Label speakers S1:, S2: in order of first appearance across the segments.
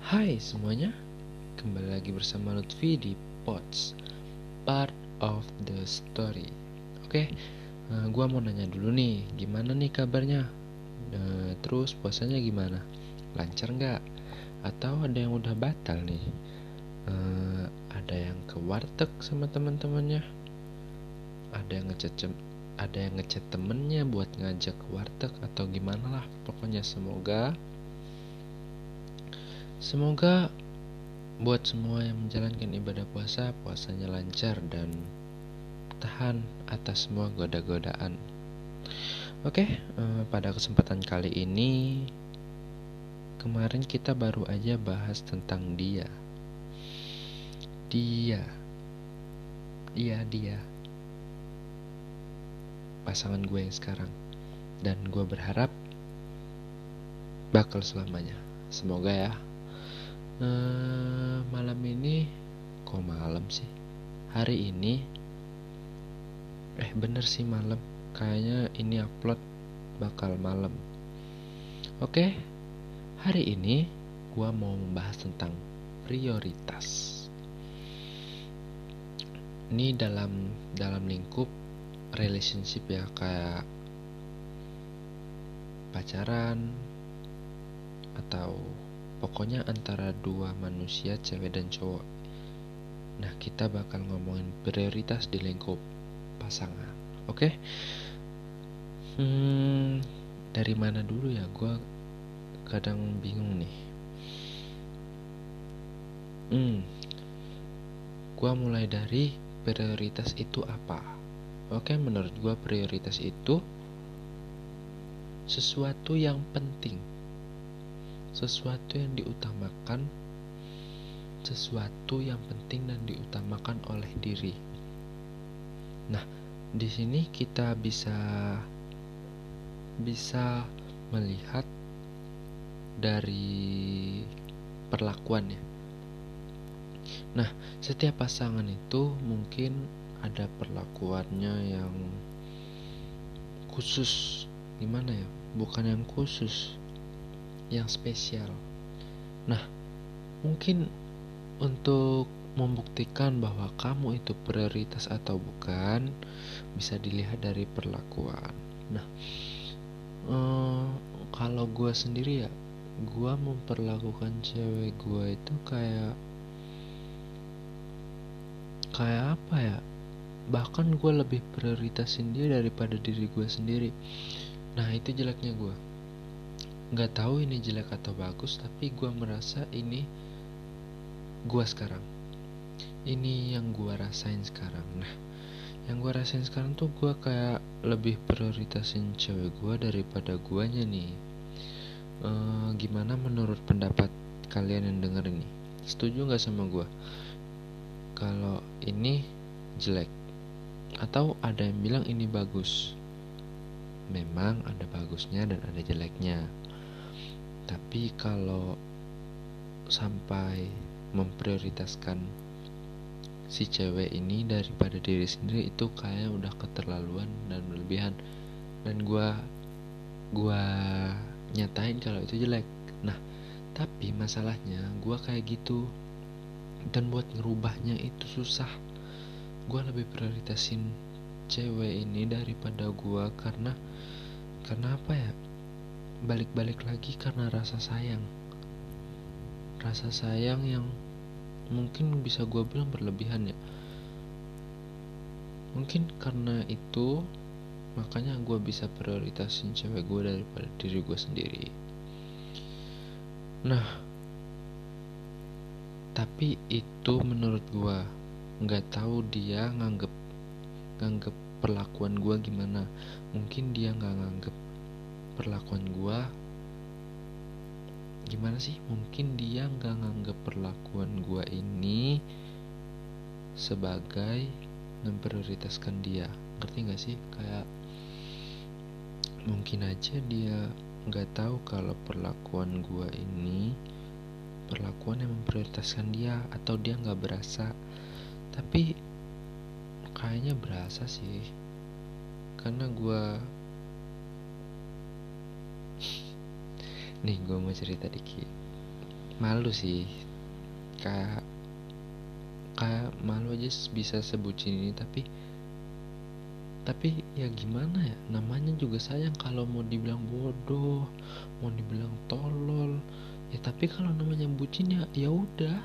S1: Hai semuanya, kembali lagi bersama Lutfi di Pots Part of the Story. Oke, uh, gua mau nanya dulu nih, gimana nih kabarnya? Uh, terus puasanya gimana? Lancar nggak? Atau ada yang udah batal nih? Uh, ada yang ke warteg sama teman-temannya? Ada yang ngechat ada yang ngechat temennya buat ngajak ke warteg atau gimana lah? Pokoknya semoga Semoga buat semua yang menjalankan ibadah puasa, puasanya lancar dan tahan atas semua goda-godaan. Oke, eh, pada kesempatan kali ini, kemarin kita baru aja bahas tentang dia. Dia, iya dia, pasangan gue yang sekarang, dan gue berharap bakal selamanya. Semoga ya. Uh, malam ini kok malam sih? Hari ini eh bener sih malam. Kayaknya ini upload bakal malam. Oke hari ini gua mau membahas tentang prioritas. Ini dalam dalam lingkup relationship ya kayak pacaran atau Pokoknya antara dua manusia, cewek dan cowok. Nah, kita bakal ngomongin prioritas di lingkup pasangan. Oke? Okay? Hmm, dari mana dulu ya? Gue kadang bingung nih. Hmm, gue mulai dari prioritas itu apa? Oke, menurut gue prioritas itu sesuatu yang penting sesuatu yang diutamakan, sesuatu yang penting dan diutamakan oleh diri. Nah, di sini kita bisa bisa melihat dari perlakuannya. Nah, setiap pasangan itu mungkin ada perlakuannya yang khusus. Gimana ya? Bukan yang khusus, yang spesial. Nah, mungkin untuk membuktikan bahwa kamu itu prioritas atau bukan bisa dilihat dari perlakuan. Nah, eh, kalau gue sendiri ya, gue memperlakukan cewek gue itu kayak kayak apa ya? Bahkan gue lebih prioritasin dia daripada diri gue sendiri. Nah, itu jeleknya gue nggak tahu ini jelek atau bagus tapi gue merasa ini gue sekarang. Ini yang gue rasain sekarang. Nah yang gue rasain sekarang tuh gue kayak lebih prioritasin cewek gue daripada guanya nih. E, gimana menurut pendapat kalian yang denger ini? Setuju nggak sama gue kalau ini jelek atau ada yang bilang ini bagus? Memang ada bagusnya dan ada jeleknya. Tapi kalau sampai memprioritaskan si cewek ini daripada diri sendiri itu kayak udah keterlaluan dan berlebihan. Dan gua gua nyatain kalau itu jelek. Nah tapi masalahnya gua kayak gitu. Dan buat ngerubahnya itu susah gua lebih prioritasin cewek ini daripada gua karena karena apa ya? Balik-balik lagi karena rasa sayang. Rasa sayang yang mungkin bisa gue bilang berlebihan ya. Mungkin karena itu makanya gue bisa prioritasin cewek gue daripada diri gue sendiri. Nah tapi itu menurut gue nggak tahu dia nganggep nganggep perlakuan gue gimana. Mungkin dia nggak nganggep perlakuan gua gimana sih? Mungkin dia nggak nganggap perlakuan gua ini sebagai memprioritaskan dia. Ngerti nggak sih? Kayak mungkin aja dia nggak tahu kalau perlakuan gua ini perlakuan yang memprioritaskan dia atau dia nggak berasa tapi kayaknya berasa sih. Karena gua nih gue mau cerita dikit. Malu sih. Kayak kayak malu aja bisa sebutin ini tapi tapi ya gimana ya? Namanya juga sayang kalau mau dibilang bodoh mau dibilang tolol. Ya tapi kalau namanya bucin ya ya udah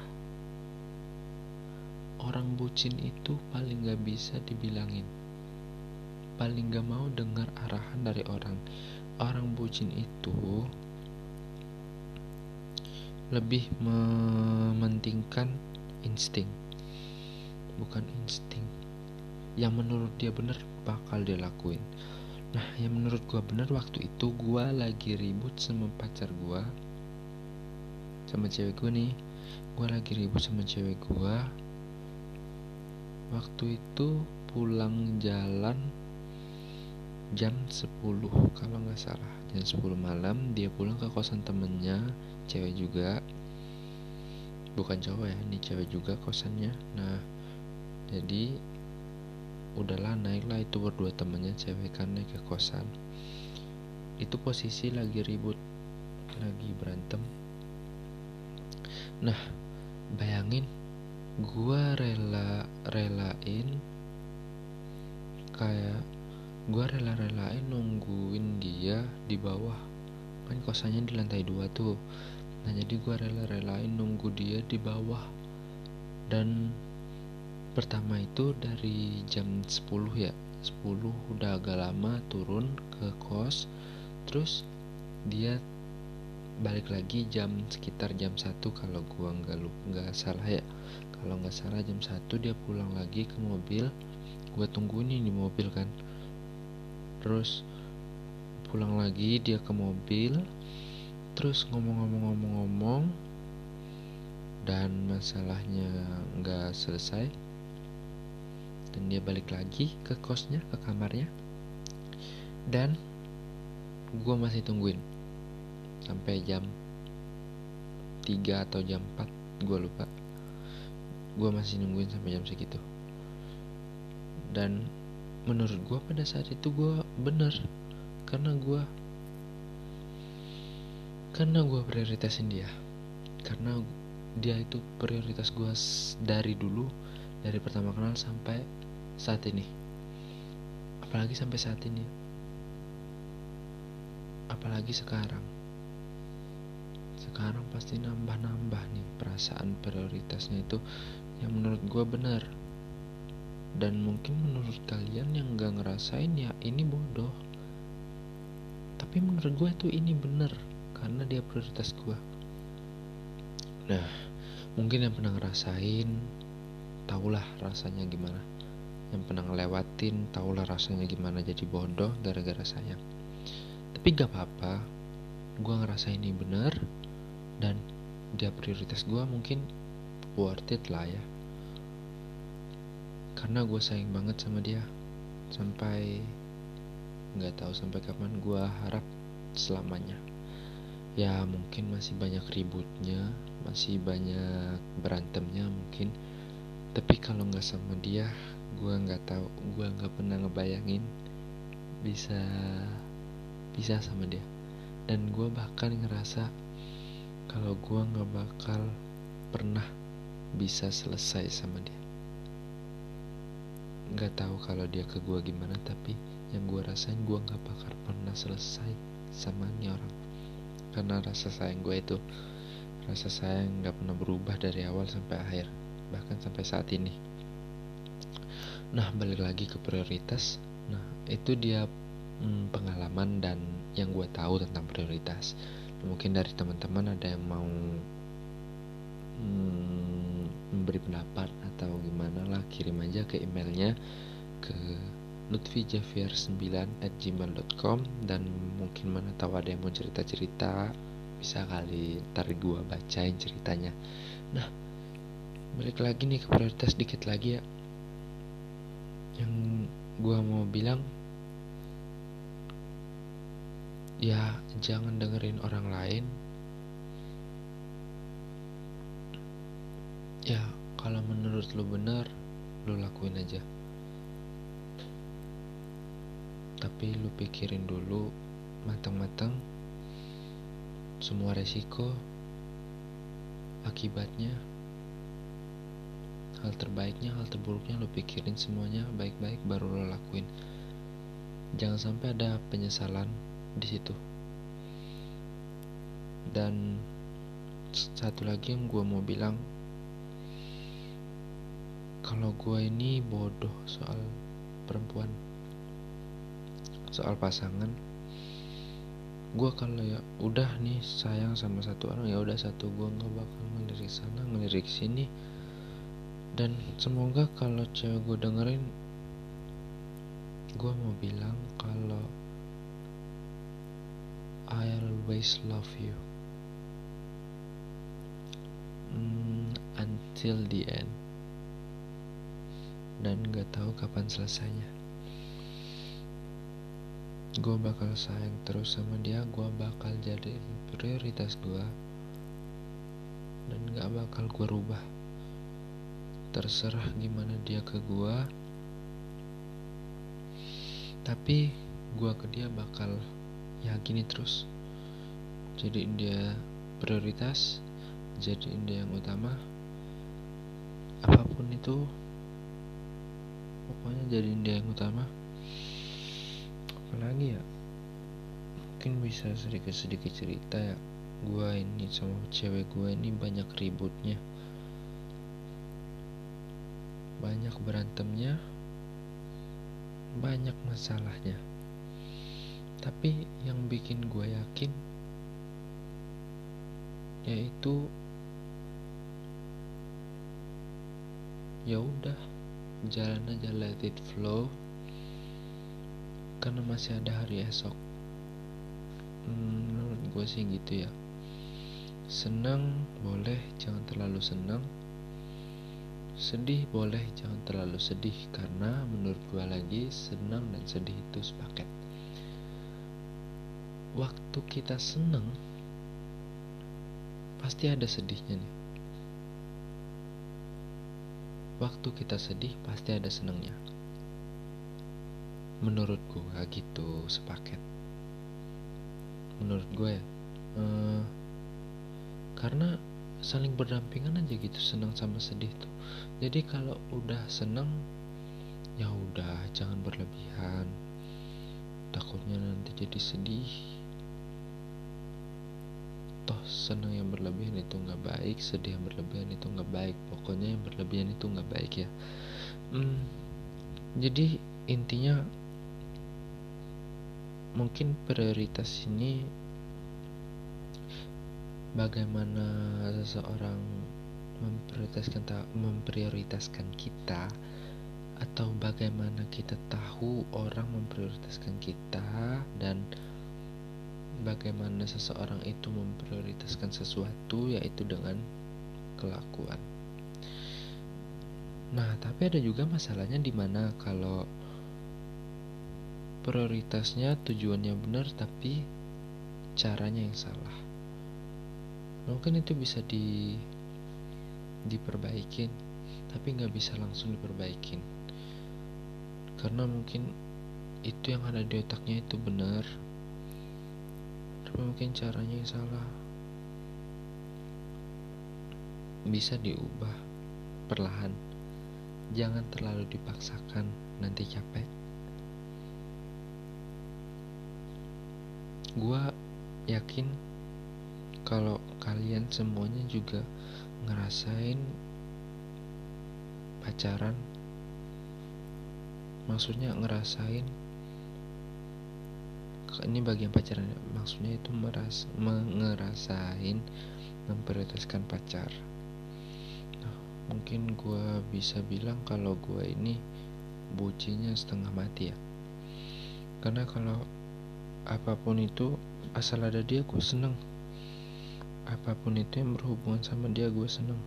S1: orang bucin itu paling gak bisa dibilangin. Paling gak mau dengar arahan dari orang. Orang bucin itu lebih mementingkan insting bukan insting. Yang menurut dia bener bakal dia lakuin. Nah yang menurut gua bener waktu itu gua lagi ribut sama pacar gua sama cewek gua nih. Gua lagi ribut sama cewek gua waktu itu pulang jalan jam 10 kalau nggak salah. Jam 10 malam dia pulang ke kosan temennya cewek juga. Bukan cowok ya ini cewek juga kosannya. Nah jadi udahlah naiklah itu berdua temennya cewek kan naik ke kosan. Itu posisi lagi ribut lagi berantem. Nah bayangin gua rela relain kayak gua rela relain nungguin dia di bawah. Kan kosannya di lantai dua tuh. Nah jadi gua rela relain nunggu dia di bawah. Dan pertama itu dari jam 10 ya. 10 udah agak lama turun ke kos. Terus dia balik lagi jam sekitar jam 1 kalau gua nggak nggak salah ya. Kalau nggak salah jam 1 dia pulang lagi ke mobil. Gua tungguin di mobil kan. Terus pulang lagi dia ke mobil. Terus ngomong-ngomong-ngomong-ngomong dan masalahnya nggak selesai dan dia balik lagi ke kosnya ke kamarnya. Dan gue masih tungguin sampai jam 3 atau jam 4 gue lupa. Gue masih nungguin sampai jam segitu. Dan menurut gue pada saat itu gue bener karena gue karena gue prioritasin dia. Karena dia itu prioritas gue dari dulu dari pertama kenal sampai saat ini. Apalagi sampai saat ini. Apalagi sekarang sekarang pasti nambah-nambah nih perasaan prioritasnya itu yang menurut gue benar. Dan mungkin menurut kalian yang gak ngerasain ya ini bodoh. Tapi menurut gue tuh ini bener karena dia prioritas gue nah mungkin yang pernah ngerasain tahulah rasanya gimana. Yang pernah ngelewatin tahulah rasanya gimana jadi bodoh gara-gara sayang. Tapi gak apa-apa gue ngerasa ini bener dan dia prioritas gue mungkin worth it lah ya. Karena gue sayang banget sama dia. Sampai nggak tahu sampai kapan gue harap selamanya. Ya mungkin masih banyak ributnya masih banyak berantemnya mungkin. Tapi kalau nggak sama dia gue nggak tahu gue nggak pernah ngebayangin bisa bisa sama dia. Dan gue bahkan ngerasa kalau gue nggak bakal pernah bisa selesai sama dia. Nggak tahu kalau dia ke gue gimana tapi yang gue rasain gue nggak bakal pernah selesai sama ini orang. Karena rasa sayang gue itu rasa sayang nggak pernah berubah dari awal sampai akhir bahkan sampai saat ini. Nah balik lagi ke prioritas. Nah itu dia hmm, pengalaman dan yang gue tahu tentang prioritas mungkin dari teman-teman ada yang mau hmm, memberi pendapat atau gimana lah kirim aja ke emailnya ke lutfijavier9 at gmail.com dan mungkin mana tahu ada yang mau cerita-cerita bisa kali ntar gue bacain ceritanya. Nah balik lagi nih ke prioritas dikit lagi ya. Yang gua mau bilang ya jangan dengerin orang lain. Ya kalau menurut lu benar lu lakuin aja. Tapi lu pikirin dulu matang-matang semua resiko akibatnya hal terbaiknya hal terburuknya lo pikirin semuanya baik-baik baru lo lakuin. Jangan sampai ada penyesalan di situ. Dan satu lagi yang gue mau bilang kalau gue ini bodoh soal perempuan soal pasangan gue kalau ya udah nih sayang sama satu orang ya udah satu gue nggak bakal ngelirik sana ngelirik sini. Dan semoga kalau cewek gue dengerin gue mau bilang kalau I always love you. Mm, until the end. Dan gak tahu kapan selesainya. Gue bakal sayang terus sama dia gue bakal jadi prioritas gue dan gak bakal gue rubah. Terserah gimana dia ke gue tapi gue ke dia bakal ya gini terus. Jadi dia prioritas jadi dia yang utama. Apa pun itu pokoknya jadi dia yang utama. Apalagi ya? Mungkin bisa sedikit-sedikit cerita ya. Gue ini sama cewek gue ini banyak ributnya. Banyak berantemnya. Banyak masalahnya tapi yang bikin gue yakin yaitu ya udah jalan aja let it flow. Karena masih ada hari esok. Hmm, gue sih gitu ya. Senang boleh jangan terlalu senang sedih boleh jangan terlalu sedih. Karena menurut gue lagi senang dan sedih itu sepaket waktu kita senang pasti ada sedihnya nih. Waktu kita sedih pasti ada senangnya menurut gue gitu sepaket. Menurut gue ya uh, karena saling berdampingan aja gitu senang sama sedih tuh. Jadi kalau udah senang ya udah jangan berlebihan. Takutnya nanti jadi sedih toh senang yang berlebihan itu nggak baik sedih yang berlebihan itu nggak baik. Pokoknya yang berlebihan itu nggak baik ya. Hmm, jadi intinya mungkin prioritas ini bagaimana seseorang memprioritaskan memprioritaskan kita atau bagaimana kita tahu orang memprioritaskan kita dan bagaimana seseorang itu memprioritaskan sesuatu yaitu dengan kelakuan. Nah, tapi ada juga masalahnya di mana kalau prioritasnya tujuannya benar tapi caranya yang salah. Mungkin itu bisa di diperbaikin tapi nggak bisa langsung diperbaikin. Karena mungkin itu yang ada di otaknya itu benar mungkin caranya yang salah. Bisa diubah perlahan. Jangan terlalu dipaksakan nanti capek. Gue yakin kalau kalian semuanya juga ngerasain pacaran. Maksudnya ngerasain ini bagian pacaran maksudnya itu meras ngerasain memprioritaskan pacar. Nah, mungkin gue bisa bilang kalau gue ini bucinya setengah mati ya. Karena kalau apa pun itu asal ada dia gue seneng. Apa pun itu yang berhubungan sama dia gue seneng.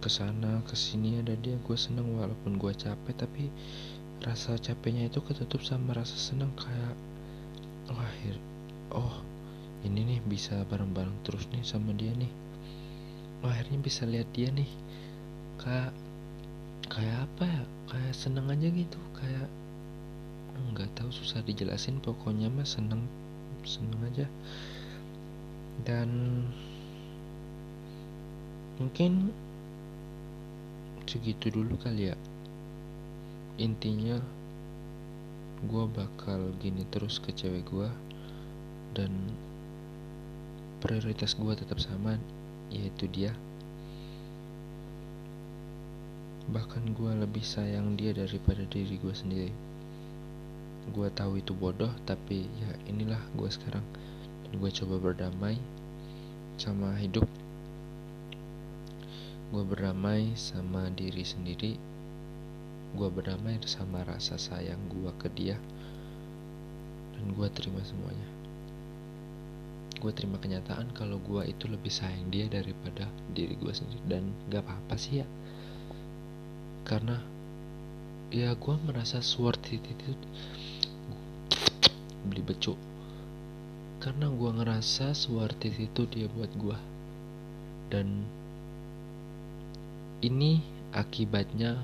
S1: Ke sana ke sini ada dia gue seneng. Walaupun gue capek tapi rasa capeknya itu ketutup sama rasa seneng. Kayak akhir. Oh ini nih bisa bareng-bareng terus nih sama dia nih. Oh, akhirnya bisa lihat dia nih. Kayak kayak apa ya? Kayak seneng aja gitu. Kayak nggak tahu susah dijelasin. Pokoknya mah seneng seneng aja. Dan mungkin segitu dulu kali ya. Intinya gue bakal gini terus ke cewek gue dan prioritas gue tetap sama yaitu dia. Bahkan gue lebih sayang dia daripada diri gue sendiri. Gue tahu itu bodoh tapi ya inilah gue sekarang. Dan gue coba berdamai sama hidup. Gue berdamai sama diri sendiri gue berdamai sama rasa sayang gue ke dia dan gue terima semuanya. Gue terima kenyataan kalau gue itu lebih sayang dia daripada diri gue sendiri. Dan gak apa-apa sih ya. Karena ya gue merasa worth it itu beli becuk. Karena gue ngerasa worth it itu dia buat gue dan ini akibatnya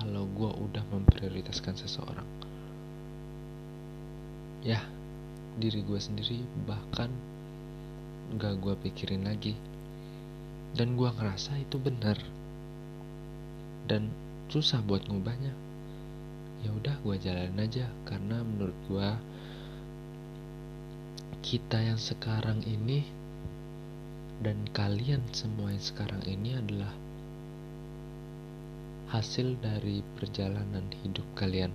S1: kalau gue udah memprioritaskan seseorang ya diri gue sendiri bahkan gak gue pikirin lagi. Dan gue ngerasa itu benar dan susah buat ngubahnya. Ya udah gue jalanin aja karena menurut gue kita yang sekarang ini dan kalian semua yang sekarang ini adalah hasil dari perjalanan hidup kalian.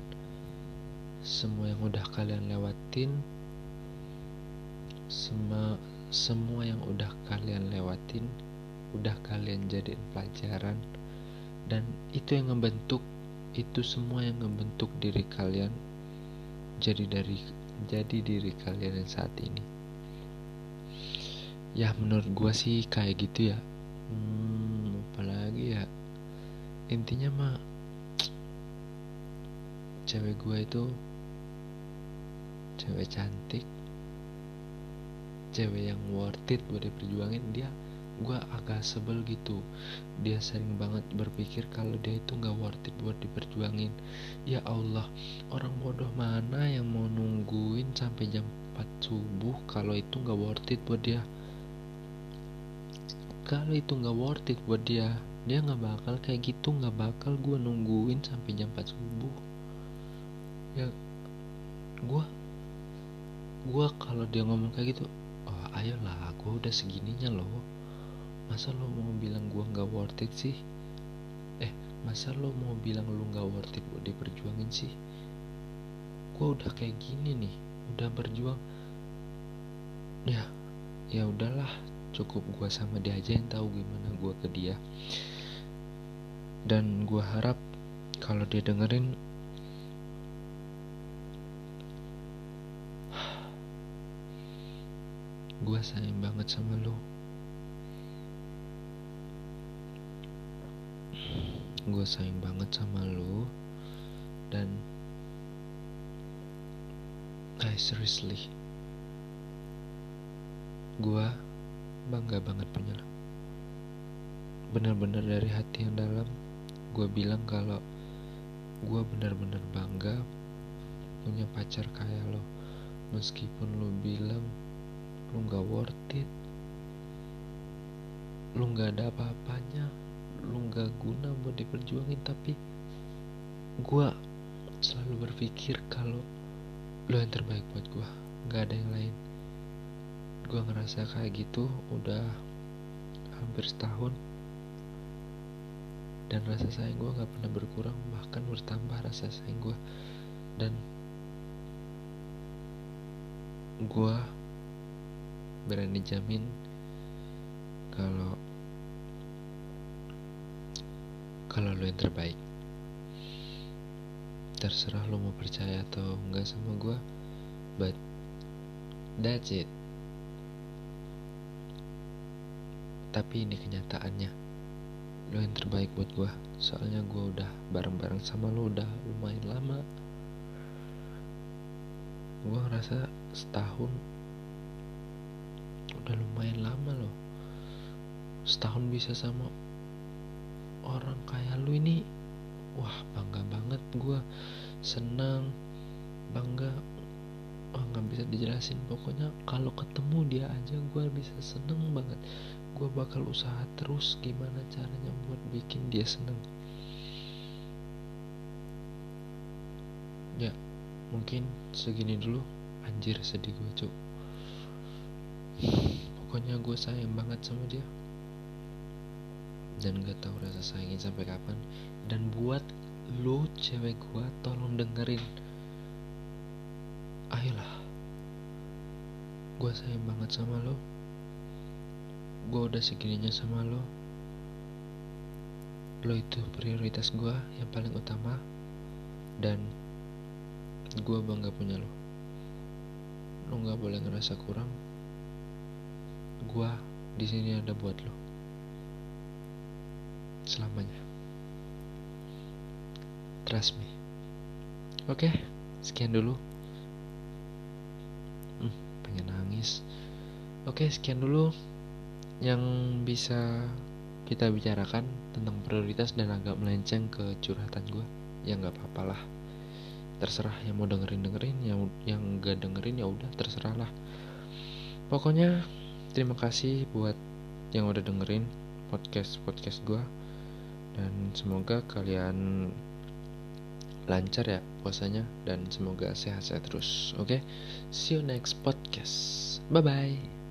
S1: Semua yang udah kalian lewatin, semua semua yang udah kalian lewatin, udah kalian jadiin pelajaran, dan itu yang ngebentuk, itu semua yang ngebentuk diri kalian jadi dari jadi diri kalian yang saat ini. Ya menurut gue sih kayak gitu ya. Hmm, intinya mah cewek gue itu cewek cantik. Cewek yang worth it buat diperjuangin dia gue agak sebel gitu. Dia sering banget berpikir kalau dia itu nggak worth it buat diperjuangin. Ya Allah orang bodoh mana yang mau nungguin sampai jam 4 subuh kalau itu nggak worth it buat dia? Kalau itu nggak worth it buat dia dia nggak bakal kayak gitu nggak bakal gue nungguin sampai jam 4 subuh. Ya gue gue kalau dia ngomong kayak gitu oh ayolah gue udah segininya loh. Masa lo mau bilang gue nggak worth it sih? Eh masa lo mau bilang lo nggak worth it buat diperjuangin sih? Gue udah kayak gini nih udah berjuang. Ya ya udahlah cukup gue sama dia aja yang tahu gimana gue ke dia dan gue harap kalau dia dengerin gue sayang banget sama lo gue sayang banget sama lo dan I seriously. Gue bangga banget punya lo benar-benar dari hati yang dalam gue bilang kalau gue benar-benar bangga punya pacar kayak lo. Meskipun lo bilang lo gak worth it lo gak ada apa-apanya lo gak guna buat diperjuangin. Tapi gue selalu berpikir kalau lo yang terbaik buat gue gak ada yang lain. Gue ngerasa kayak gitu udah hampir setahun dan rasa sayang gue gak pernah berkurang bahkan bertambah rasa sayang gue dan gue berani jamin kalau kalau lo yang terbaik. Terserah lo mau percaya atau enggak sama gue but that's it. Tapi ini kenyataannya lo yang terbaik buat gue soalnya gue udah bareng-bareng sama lo udah lumayan lama. Gue ngerasa setahun udah lumayan lama loh. Setahun bisa sama orang kayak lu ini. Wah bangga banget gue senang bangga. Oh nggak bisa dijelasin. Pokoknya kalau ketemu dia aja gue bisa seneng banget gue bakal usaha terus gimana caranya buat bikin dia seneng. Ya mungkin segini dulu. Anjir sedih gue cuk. Pokoknya gue sayang banget sama dia. Dan gak tahu rasa sayangnya sampai kapan. Dan buat lo cewek gue tolong dengerin. Ayolah. Gue sayang banget sama lo gue udah segininya sama lo. Lo itu prioritas gue yang paling utama dan gue bangga punya lo. Lo nggak boleh ngerasa kurang. Gue di sini ada buat lo. Selamanya. Trust me. Oke sekian dulu. Hmm, pengen nangis. Oke sekian dulu yang bisa kita bicarakan tentang prioritas dan agak melenceng ke curhatan gue ya nggak apa-apa lah. Terserah yang mau dengerin dengerin. Yang yang gak dengerin ya udah terserah lah. Pokoknya terima kasih buat yang udah dengerin podcast podcast gue dan semoga kalian lancar ya puasanya. Dan semoga sehat-sehat terus oke? Okay? see you next podcast. Bye bye